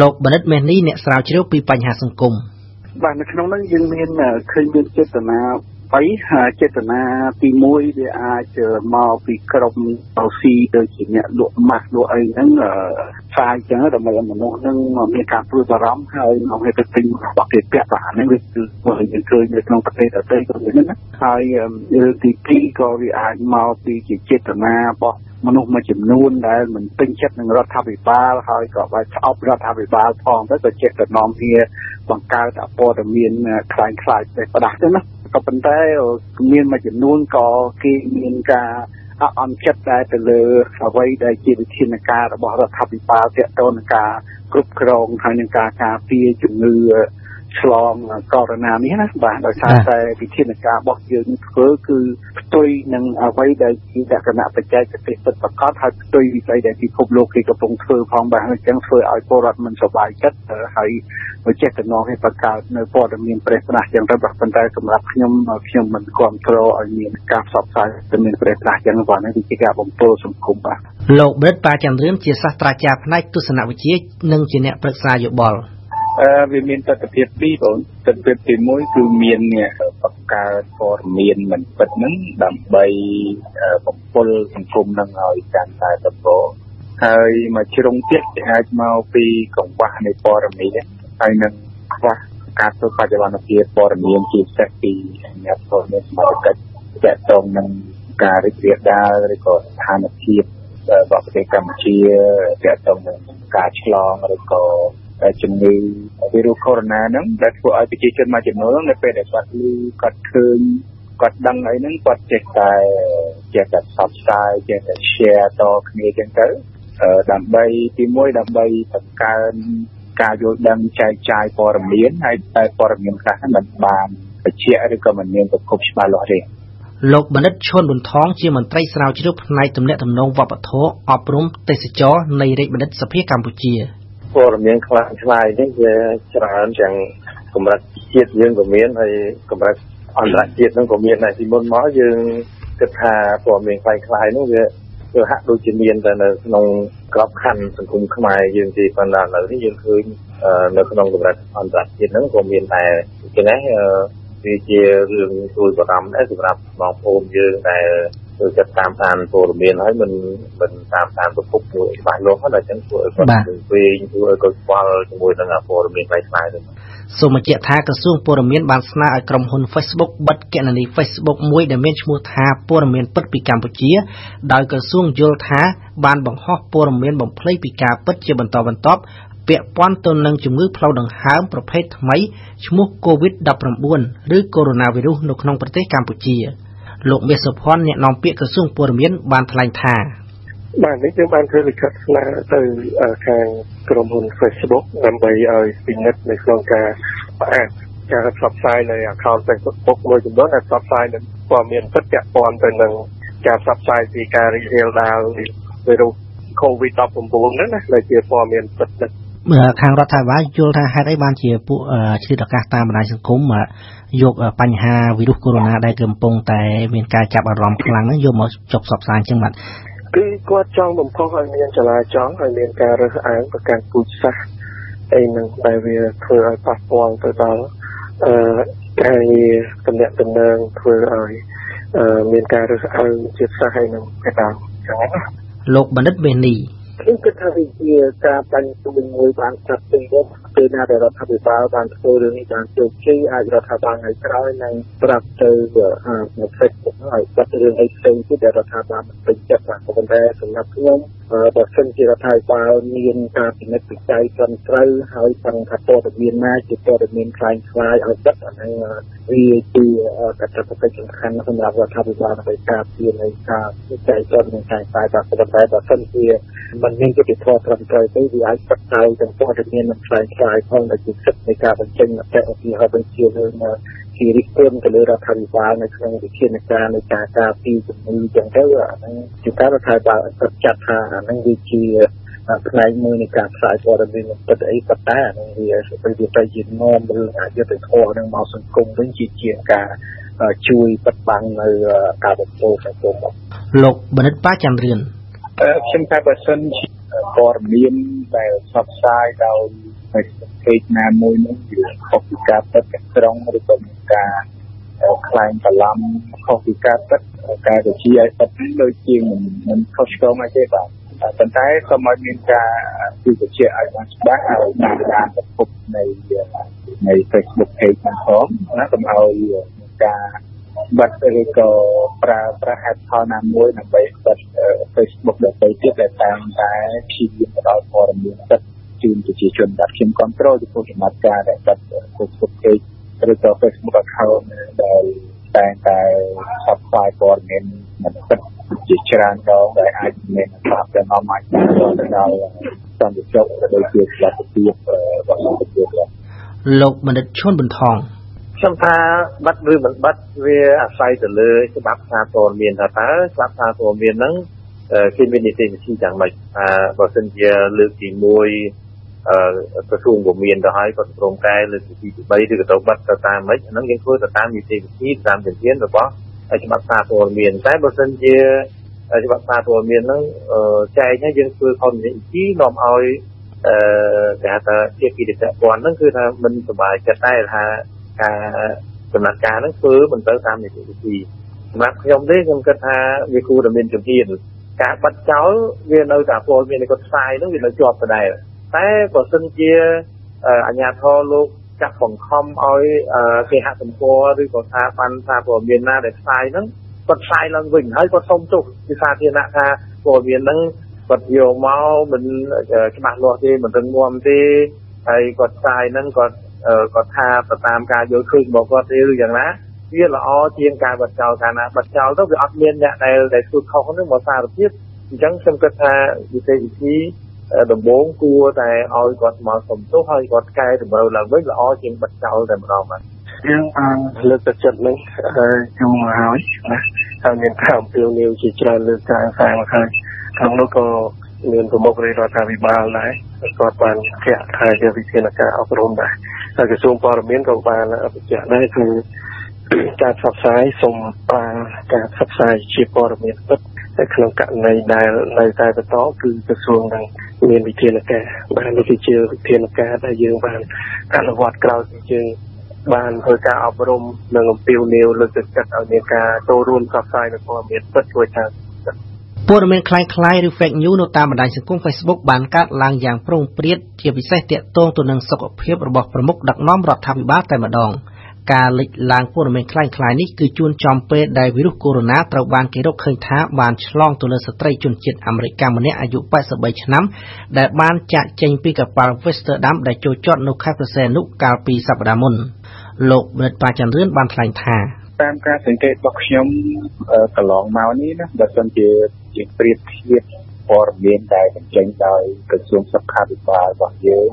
លោកបណ្ឌិតមេនីអ្នកស្រាវជ្រាវពីបញ្ហាសង្គមបាទនៅក្នុងនោះយើងមានឃើញមានចេតនា3ចេតនាទី1វាអាចមកពីក្រុមអូស៊ីដូចជាអ្នកលក់ម៉ាស់លក់អីហ្នឹងផ្សាយចឹងដើម្បីឲ្យមនុស្សហ្នឹងមានការព្រួយបារម្ភហើយមកឲ្យទៅទិញរបស់គេពាក់បានហ្នឹងវាគឺយើងឃើញនៅក្នុងប្រទេសដទៃក៏មានណាហើយរឿងទី2ក៏វាអាចមកពីជាចេតនារបស់ មនុស្សមួយចំនួនដែលមិនពេញចិត្តនឹងរដ្ឋាភិបាលហើយក៏បានស្អប់រដ្ឋាភិបាលផងទៅក៏ចេះតែនាំគ្នាបង្កើតអព័ត៌មានខ្លាំងខ្លាយផ្ដាស់ទៅណាក៏ប៉ុន្តែមានមួយចំនួនក៏គេមានការអអន់ចិត្តដែរទៅលើអ្វីដែលជាវិធានការរបស់រដ្ឋាភិបាលទាក់ទងនឹងការគ្រប់គ្រងហើយនឹងការការពារជំងឺ ឆ្លងកូវីដនេះណាបាទដោយសារតែវិធានការរបស់យើងធ្វើគឺផ្ទុយនឹងអ្វីដែលជាលក្ខណៈបច្ចេកទេសពិតប្រាកដហើយផ្ទុយវិស័យដែលពិភពលោកគេកំពុងធ្វើផងបាទអញ្ចឹងធ្វើឲ្យពលរដ្ឋមិនសប្បាយចិត្តហើយមកចេះតំណងឲ្យបង្កើតនៅព័ត៌មានប្រេះផ្ដាស់ចឹងទៅប៉ុន្តែសម្រាប់ខ្ញុំខ្ញុំមិនគ្រប់គ្រងឲ្យមានការផ្សព្វផ្សាយទៅមានប្រេះផ្ដាស់ចឹងបាទនេះជាការបំពុលសង្គមបាទលោកប៊ិតប៉ាចន្ទរឿនជាសាស្ត្រាចារ្យផ្នែកទស្សនវិជ្ជានិងជាអ្នកប្រឹក្សាយោបល់អឺ វាមានទស្សនវិជ្ជាពីរបងទស្សនវិជ្ជាទី1គឺមានអ្នកបង្កើតព័ត៌មានមិនពិតហ្នឹងដើម្បីបំពុលសង្គមនឹងឲ្យកាន់តែដំបូងហើយមួយជ្រុងទៀតអាចមកពីកង្វះនៃព័ត៌មានហើយនឹងខ្វះការធ្វើបច្ចុប្បន្នភាពព័ត៌មានជាពិសេសពីអ្នកព័ត៌មានសមត្ថកិច្ចទាក់ទងនឹងការរីករាលដាលឬក៏ស្ថានភាពរបស់ប្រទេសកម្ពុជាទាក់ទងនឹងការឆ្លងឬក៏ ជំងឺវីរុសកូវីដ -19 ហ្នឹងដែលធ្វើឲ្យប្រជាជនមួយចំនួននៅពេលដែលគាត់ឮគាត់ឃើញគាត់ដឹងអីហ្នឹងគាត់ចេះតែចេះតែផ្សព្វផ្សាយចេះតែ share តគ្នាចឹងទៅដើម្បីទីមួយដើម្បីបង្កើនការយល់ដឹងចែកចាយព័ត៌មានហើយតែព័ត៌មានខ្លះមិនបានបញ្ជាក់ឬក៏មិនមានប្រកបច្បាស់លាស់ទេលោកបណ្ឌិតឈុនប៊ុនថងជាមន្ត្រីស្រាវជ្រាវផ្នែកទំនាក់ទំនងវប្បធម៌អប់រំទេសចរនៃរាជបណ្ឌិតសភាកម្ពុជា ព័ត៌មានខ្លាំងខ្លាយនេះវាច្រើនទាំងកម្រិតជាតិយើងក៏មានហើយកម្រិតអន្តរជាតិហ្នឹងក៏មានដែរពីមុនមកយើងគិតថាព័ត៌មានខ្លាំងខ្លាយនោះវាវាហាក់ដូចជាមានតែនៅក្នុងក្របខ័ណ្ឌសង្គមខ្មែរយើងទីប៉ុន្តែឥឡូវនេះយើងឃើញនៅក្នុងកម្រិតអន្តរជាតិហ្នឹងក៏មានតែដូច្នេះវាជារឿងជួយបារម្ភដែរសម្រាប់បងប្អូនយើងដែល គឺចិត្តតាមដានព័ត៌មានហើយមិនមិនតាមដានប្រភពមួយច្បាស់លាស់ហើយដល់ចឹងធ្វើឲ្យគាត់វិញធ្វើឲ្យគាត់ស្គាល់ជាមួយនឹងព័ត៌មានខ្លីៗនេះសូមបញ្ជាក់ថាក្រសួងព័ត៌មានបានស្នើឲ្យក្រុមហ៊ុន Facebook បិទគណនី Facebook មួយដែលមានឈ្មោះថាព័ត៌មានពិតពីកម្ពុជា ដោយក្រសួងយល់ថាបានបង្ហោះព័ត៌មានបំភ្លៃពីការពិតជាបន្តបន្ទាប់ពាក់ព័ន្ធទៅនឹងជំងឺផ្លូវដង្ហើមប្រភេទថ្មីឈ្មោះ COVID-19 ឬកូវីដ -19 នៅក្នុងប្រទេសកម្ពុជា លោកមាសសុភ័ណ្ឌអ្នកនាំពាក្យក្រសួងព័ត៌មានបានថ្លែងថាបាទនេះយើងបានធ្វើលិខិតស្នើទៅខាងក្រុមហ៊ុន Facebook ដើម្បីឲ្យពិនិត្យនៅក្នុងការផ្អាកការផ្សព្វផ្សាយនៃ account Facebook មួយចំនួនដែលផ្សព្វផ្សាយនឹងព័ត៌មានពិតពាក់ព័ន្ធទៅនឹងការផ្សព្វផ្សាយពីការរីករាលដាលវីរុស COVID-19 ហ្នឹងណាដែលជាព័ត៌មានពិតណា ខាងរដ្ឋាភិបាលយល់ថាហេតុអីបានជាពួកឆ្លៀតឱកាសតាមបណ្ដាញសង្គមយកបញ្ហាវីរុសកូវីដ -19 ដែលកំពុងតែមានការចាប់អារម្មណ៍ខ្លាំងហ្នឹងយកមកចុះផ្សព្វផ្សាយអញ្ចឹងបាទគឺគាត់ចង់បំផុសឲ្យមានចលាចលឲ្យមានការរើសអើងប្រកាន់ពូជសាសន៍អីហ្នឹងដែលវាធ្វើឲ្យប៉ះពាល់ទៅដល់អឺការងារតំណែងតំណងធ្វើឲ្យមានការរើសអើងជាតិសាសន៍ហើយនឹងកណ្ដាលអញ្ចឹងណាលោកបណ្ឌិតបេនី ខ្ញុំគិតថាវាជាការបាញ់ទូមួយបានស្ដាប់ពីនេះពេលណាដែលរដ្ឋាភិបាលបានធ្វើរឿងនេះបានជោគជ័យអាចរដ្ឋាភិបាលថ្ងៃក្រោយនឹងប្រាប់ទៅនៅ Facebook ហើយបាត់រឿងអីផ្សេងទៀតដែលរដ្ឋាភិបាលមិនពេញចិត្តបាទប៉ុន្តែសម្រាប់ខ្ញុំបើសិនជារដ្ឋាភិបាលមានការពិនិត្យវិច័យត្រឹមត្រូវហើយផងថាព័ត៌មានណាជាព័ត៌មានខ្លាំងខ្លាយឲ្យដឹកអានឹងវាជាកត្តាប្រកបសំខាន់សម្រាប់រដ្ឋាភិបាលដើម្បីការពារនៃការវិច័យត្រឹមនឹងការតែបាទប៉ុន្តែបើសិនជាมันមានយុតិធម៌ត្រឹមត្រូវទេវាអាចបាត់ទៅទាំងព័ត៌មាននិងខ្លាំងខ្លាយផងដែលជាសិទ្ធិនៃការបញ្ចេញមតិអភិហោបញ្ជាលើ ជារិះគន់ទៅលើរដ្ឋាភិបាលនៅក្នុងវិធានការនៃការការពារជំងឺចឹងទៅអាហ្នឹងជាការរដ្ឋាភិបាលគាត់ចាត់ថាអាហ្នឹងវាជាផ្នែកមួយនៃការផ្សាយព័ត៌មានពិតអីប៉ុន្តែអានឹងវាទៅវាទៅជានាំរឿងអយុត្តិធម៌នឹងមកសង្គមវិញជាជាងការជួយបិទបាំងនៅការបំពុលសង្គមលោកបណ្ឌិតប៉ាចន្ទរឿនខ្ញុំថាបើសិនជា ព័ត៌មានដែលផ្សព្វផ្សាយដោយ Facebook page ណាមួយនោះវាខុសពីការពិតទាំងស្រុងឬក៏មានការខ្លែងបន្លំខុសពីការពិតការទៅជាឲ្យពិតដូចជាមិនមិនខុសឆ្គងអីទេបាទប៉ុន្តែសូមឲ្យមានការជឿជាក់ឲ្យបានច្បាស់ឲ្យតាមដានប្រភពនៃនៃ Facebook page ហ្នឹងផងណាកុំឲ្យការ បិទឬក៏ប្រើប្រាស់ហេតុផលណាមួយដើម្បីបិទ Facebook ដទៃទៀតដែលតាមតែព្យាយាមផ្ដល់ព័ត៌មានពិតជូនប្រជាជនដែលខ្ញុំគ្រប់គ្រងចំពោះសមត្ថការដែលបិទ Facebook page ឬក៏ Facebook account ដែលតែងតែផ្សព្វផ្សាយព័ត៌មានមិនពិតជាច្រើនដងដែលអាចមានស្រាប់តែនាំអាចដល់ទៅដល់សន្តិសុខក៏ដូចជាសុខភាពរបស់ប្រជាជនលោកបណ្ឌិតឈុនបន្ថង ខ្ញុំថាបិទឬមិនបិទវាអាស្រ័យទៅលើច្បាប់សារព័ត៌មានថាតើច្បាប់សារព័ត៌មានហ្នឹងគេមាននីតិវិធីយ៉ាងម៉េចថាបើសិនជាលើកទី1អឺក្រសួងក៏មានទៅហើយក៏ក្រុមកែលើកទី2ទី3ឬក៏ទៅបិទទៅតាមម៉េចហ្នឹងយើងធ្វើទៅតាមនីតិវិធីតាមជំនាញរបស់ច្បាប់សារព័ត៌មានតែបើសិនជាច្បាប់សារព័ត៌មានហ្នឹងចែកឲ្យយើងធ្វើខុសនីតិវិធីនាំឲ្យអឺគេហៅថាជាគិរិតព័ន្ធហ្នឹងគឺថាមិនសុបាយចិត្តដែរថា ការដំណើរការហ្នឹងធ្វើមិនទៅតាមនីតិវិធីសម្រាប់ខ្ញុំទេខ្ញុំគិតថាវាគួរតែមានជំនាញការបាត់ចោលវានៅតែពលមានគាត់ផ្សាយហ្នឹងវានៅជាប់ដដែលតែបើសិនជាអាជ្ញាធរលោកចាក់បង្ខំឲ្យគេហទំព័រឬក៏ស្ថាប័នសារព័ត៌មានណាដែលផ្សាយហ្នឹងគាត់ផ្សាយឡើងវិញហើយគាត់សុំទោសពីសាធារណៈថាព័ត៌មានហ្នឹងគាត់យកមកមិនច្បាស់លាស់ទេមិនរឹងមាំទេហើយគាត់ផ្សាយហ្នឹងគាត់ គាត់ថាទៅតាមការយល់ឃើញរបស់គាត់ទេឬយ៉ាងណាវាល្អជាងការបិទចោលកាលណាបិទចោលទៅវាអត់មានអ្នកដែលដែលធ្វើខុសហ្នឹងមកសារភាពអញ្ចឹងខ្ញុំគិតថាវិធីវិធីដំបូងគួរតែឲ្យគាត់មកសំទោសហើយគាត់កែតម្រូវឡើងវិញល្អជាងបិទចោលតែម្ដងបាទយើងបានលើកទឹកចិត្តនឹងយូរមកហើយណាហើយមានការអំពាវនាវជាច្រើនលើកការសាងមកហើយខាងនោះក៏មានប្រមុខរដ្ឋាភិបាលដែរគាត់បានធាក់ថាជាវិធានការអប់រំដែរ ហើយក្រសួងព័ត៌មានក៏បានបញ្ជាក់ដែរគឺការផ្សព្វផ្សាយសូមប្រើការផ្សព្វផ្សាយជាព័ត៌មានពិតតែក្នុងករណីដែលនៅតែបន្តគឺក្រសួងនឹងមានវិធានការបាននេះគឺជាវិធានការដែលយើងបានអនុវត្តក្រោយពីយើងបានធ្វើការអប់រំនិងអំពាវនាវលើកទឹកចិត្តឲ្យមានការចូលរួមផ្សព្វផ្សាយនៅព័ត៌មានពិតជួយថា ព័ត៌មានคล้ายៗឬ fake news នៅតាមបណ្ដាញសង្គម Facebook បានកើតឡើងយ៉ាងប្រងព្រាតជាពិសេសទាក់ទងទៅនឹងសុខភាពរបស់ប្រមុខដឹកនាំរដ្ឋាភិបាលតែម្ដងការលេចឡើងព័ត៌មានคล้ายៗនេះគឺជួនចំពេលដែលវីរុសកូវីដ -19 ត្រូវបានគេរកឃើញថាបានឆ្លងទៅលើស្ត្រីជនជាតិអាមេរិកម្នាក់អាយុ83ឆ្នាំដែលបានចាក់ចេញពីកប៉ាល់ Westerdam ដែលចូលចតនៅខេត្តព្រះសីហនុកាលពីសប្តាហ៍មុនលោកប៊ិតបាចន្ទរឿនបានថ្លែងថា តាមការសង្កេតរបស់ខ្ញុំកន្លងមកនេះណាបើសិនជាជាប្រៀបធៀបព័ត៌មានដែលបញ្ចេញដោយក្រសួងសុខាភិបាលរបស់យើង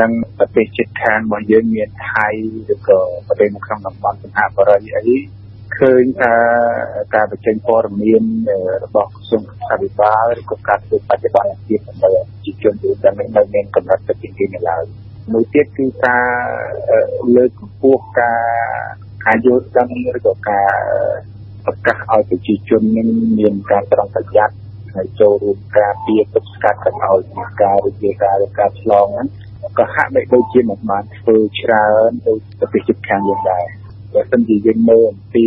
និងប្រទេសជិតខាងរបស់យើងមានថៃឬក៏ប្រទេសនៅក្នុងតំបន់សង្ហបុរីអីឃើញថាការបញ្ចេញព័ត៌មានរបស់ក្រសួងសុខាភិបាលឬក៏ការធ្វើបច្ចុប្បន្នភាពដើម្បីប្រជាជនទូទៅនៅមានកម្រិតទៅជាងគេនៅឡើយមួយទៀតគឺការលើកកម្ពស់ការ ការយល់ដឹងឬក៏ការប្រកាសឲ្យប្រជាជននឹងមានការប្រុងប្រយ័ត្នហើយចូលរួមការពារទប់ស្កាត់កុំឲ្យមានការរីករាលដាលឬការឆ្លងហ្នឹងក៏ហាក់បីដូចជាមិនបានធ្វើច្រើនដោយប្រទេសជិតខាងយើងដែរបើមិនជាយើងមើលអំពី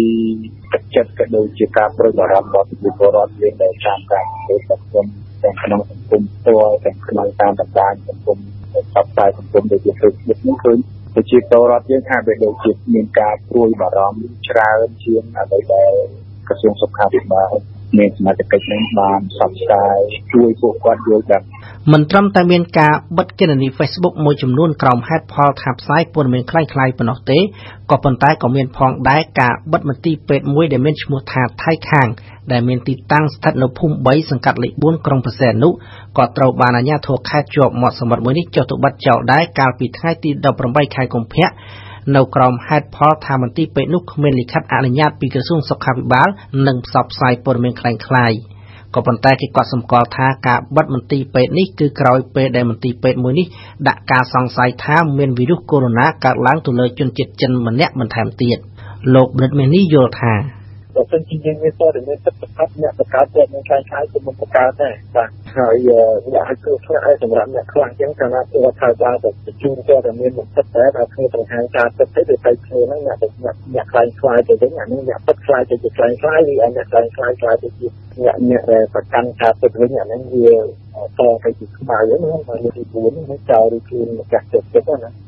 ទឹកចិត្តក៏ដូចជាការប្រុងប្រយ័ត្នរបស់ប្រជាពលរដ្ឋយើងដែលតាមការធ្វើសង្គមទាំងក្នុងសង្គមផ្ទាល់ទាំងក្នុងតាមបណ្ដាញសង្គមផ្សព្វផ្សាយសង្គមដូចជា Facebook នេះឃើញ ប្រជាពលរដ្ឋយើងថាវាដូចជាមានការព្រួយបារម្ភច្រើនជាងអ្វីដែលក្រសួងសុខាភិបាល មានសមត្ថកិច្ចនឹងបានផ្សព្វផ្សាយជួយពួកគាត់យល់ដឹងមិនត្រឹមតែមានការបិទគណនី Facebook មួយចំនួនក្រោមហេតុផលថាផ្សាយព័ត៌មានคล้ายៗប៉ុណ្ណោះទេក៏ប៉ុន្តែក៏មានផងដែរការបិទមន្ទីរពេទ្យមួយដែលមានឈ្មោះថាថៃខាងដែលមានទីតាំងស្ថិតនៅភូមិ3សង្កាត់លេខ4ក្រុងព្រះសីហនុក៏ត្រូវបានអាជ្ញាធរខេត្តជាប់មាត់សមុទ្រមួយនេះចុះទៅបិទចោលដែរកាលពីថ្ងៃទី18ខែកុម្ភៈ នៅក្រោមហេតុផលថាមន្ទីរពេទ្យនោះគ្មានលិខិតអនុញ្ញាតពីក្រសួងសុខាភិបាលនិងផ្សព្វផ្សាយព័ត៌មានคล้ายៗក៏ប៉ុន្តែគេក៏សម្គាល់ថាការបិទមន្ទីរពេទ្យនេះគឺក្រោយពេលដែលមន្ទីរពេទ្យមួយនេះដាក់ការសង្ស័យថាមានវីរុសកូវីដ -19 កើតឡើងទៅលើជនជាតិចិនម្នាក់បន្ថែមទៀតលោកប៊ិតមេនីយល់ថា បើសិនជាយើងមានព័ត៌មានទឹកប្រកបអ្នកបង្កើតព័ត៌មានខ្លាំងខ្លាយគឺមិនបង្កើតដែរបាទហើយអ្នកអាចធ្វើខ្លះឲ្យសម្រាប់អ្នកខ្លះអញ្ចឹងកាលណាធ្វើថាបើទៅជូនព័ត៌មានមិនទឹកដែរដល់ធ្វើបង្ហាញការទឹកទៅទៅទៅធ្វើហ្នឹងអ្នកអ្នកអ្នកខ្លាំងខ្លាយទៅវិញអានេះអ្នកទឹកខ្លាយទៅជាខ្លាំងខ្លាយឬអ្នកខ្លាំងខ្លាយខ្លាយទៅជាអ្នកអ្នកដែលប្រកាន់ការទឹកវិញអាហ្នឹងវាតទៅជាខ្មៅហ្នឹងមកលើទី4ហ្នឹងចោលឬខ្លួនម្ចាស់ទឹកទឹកណា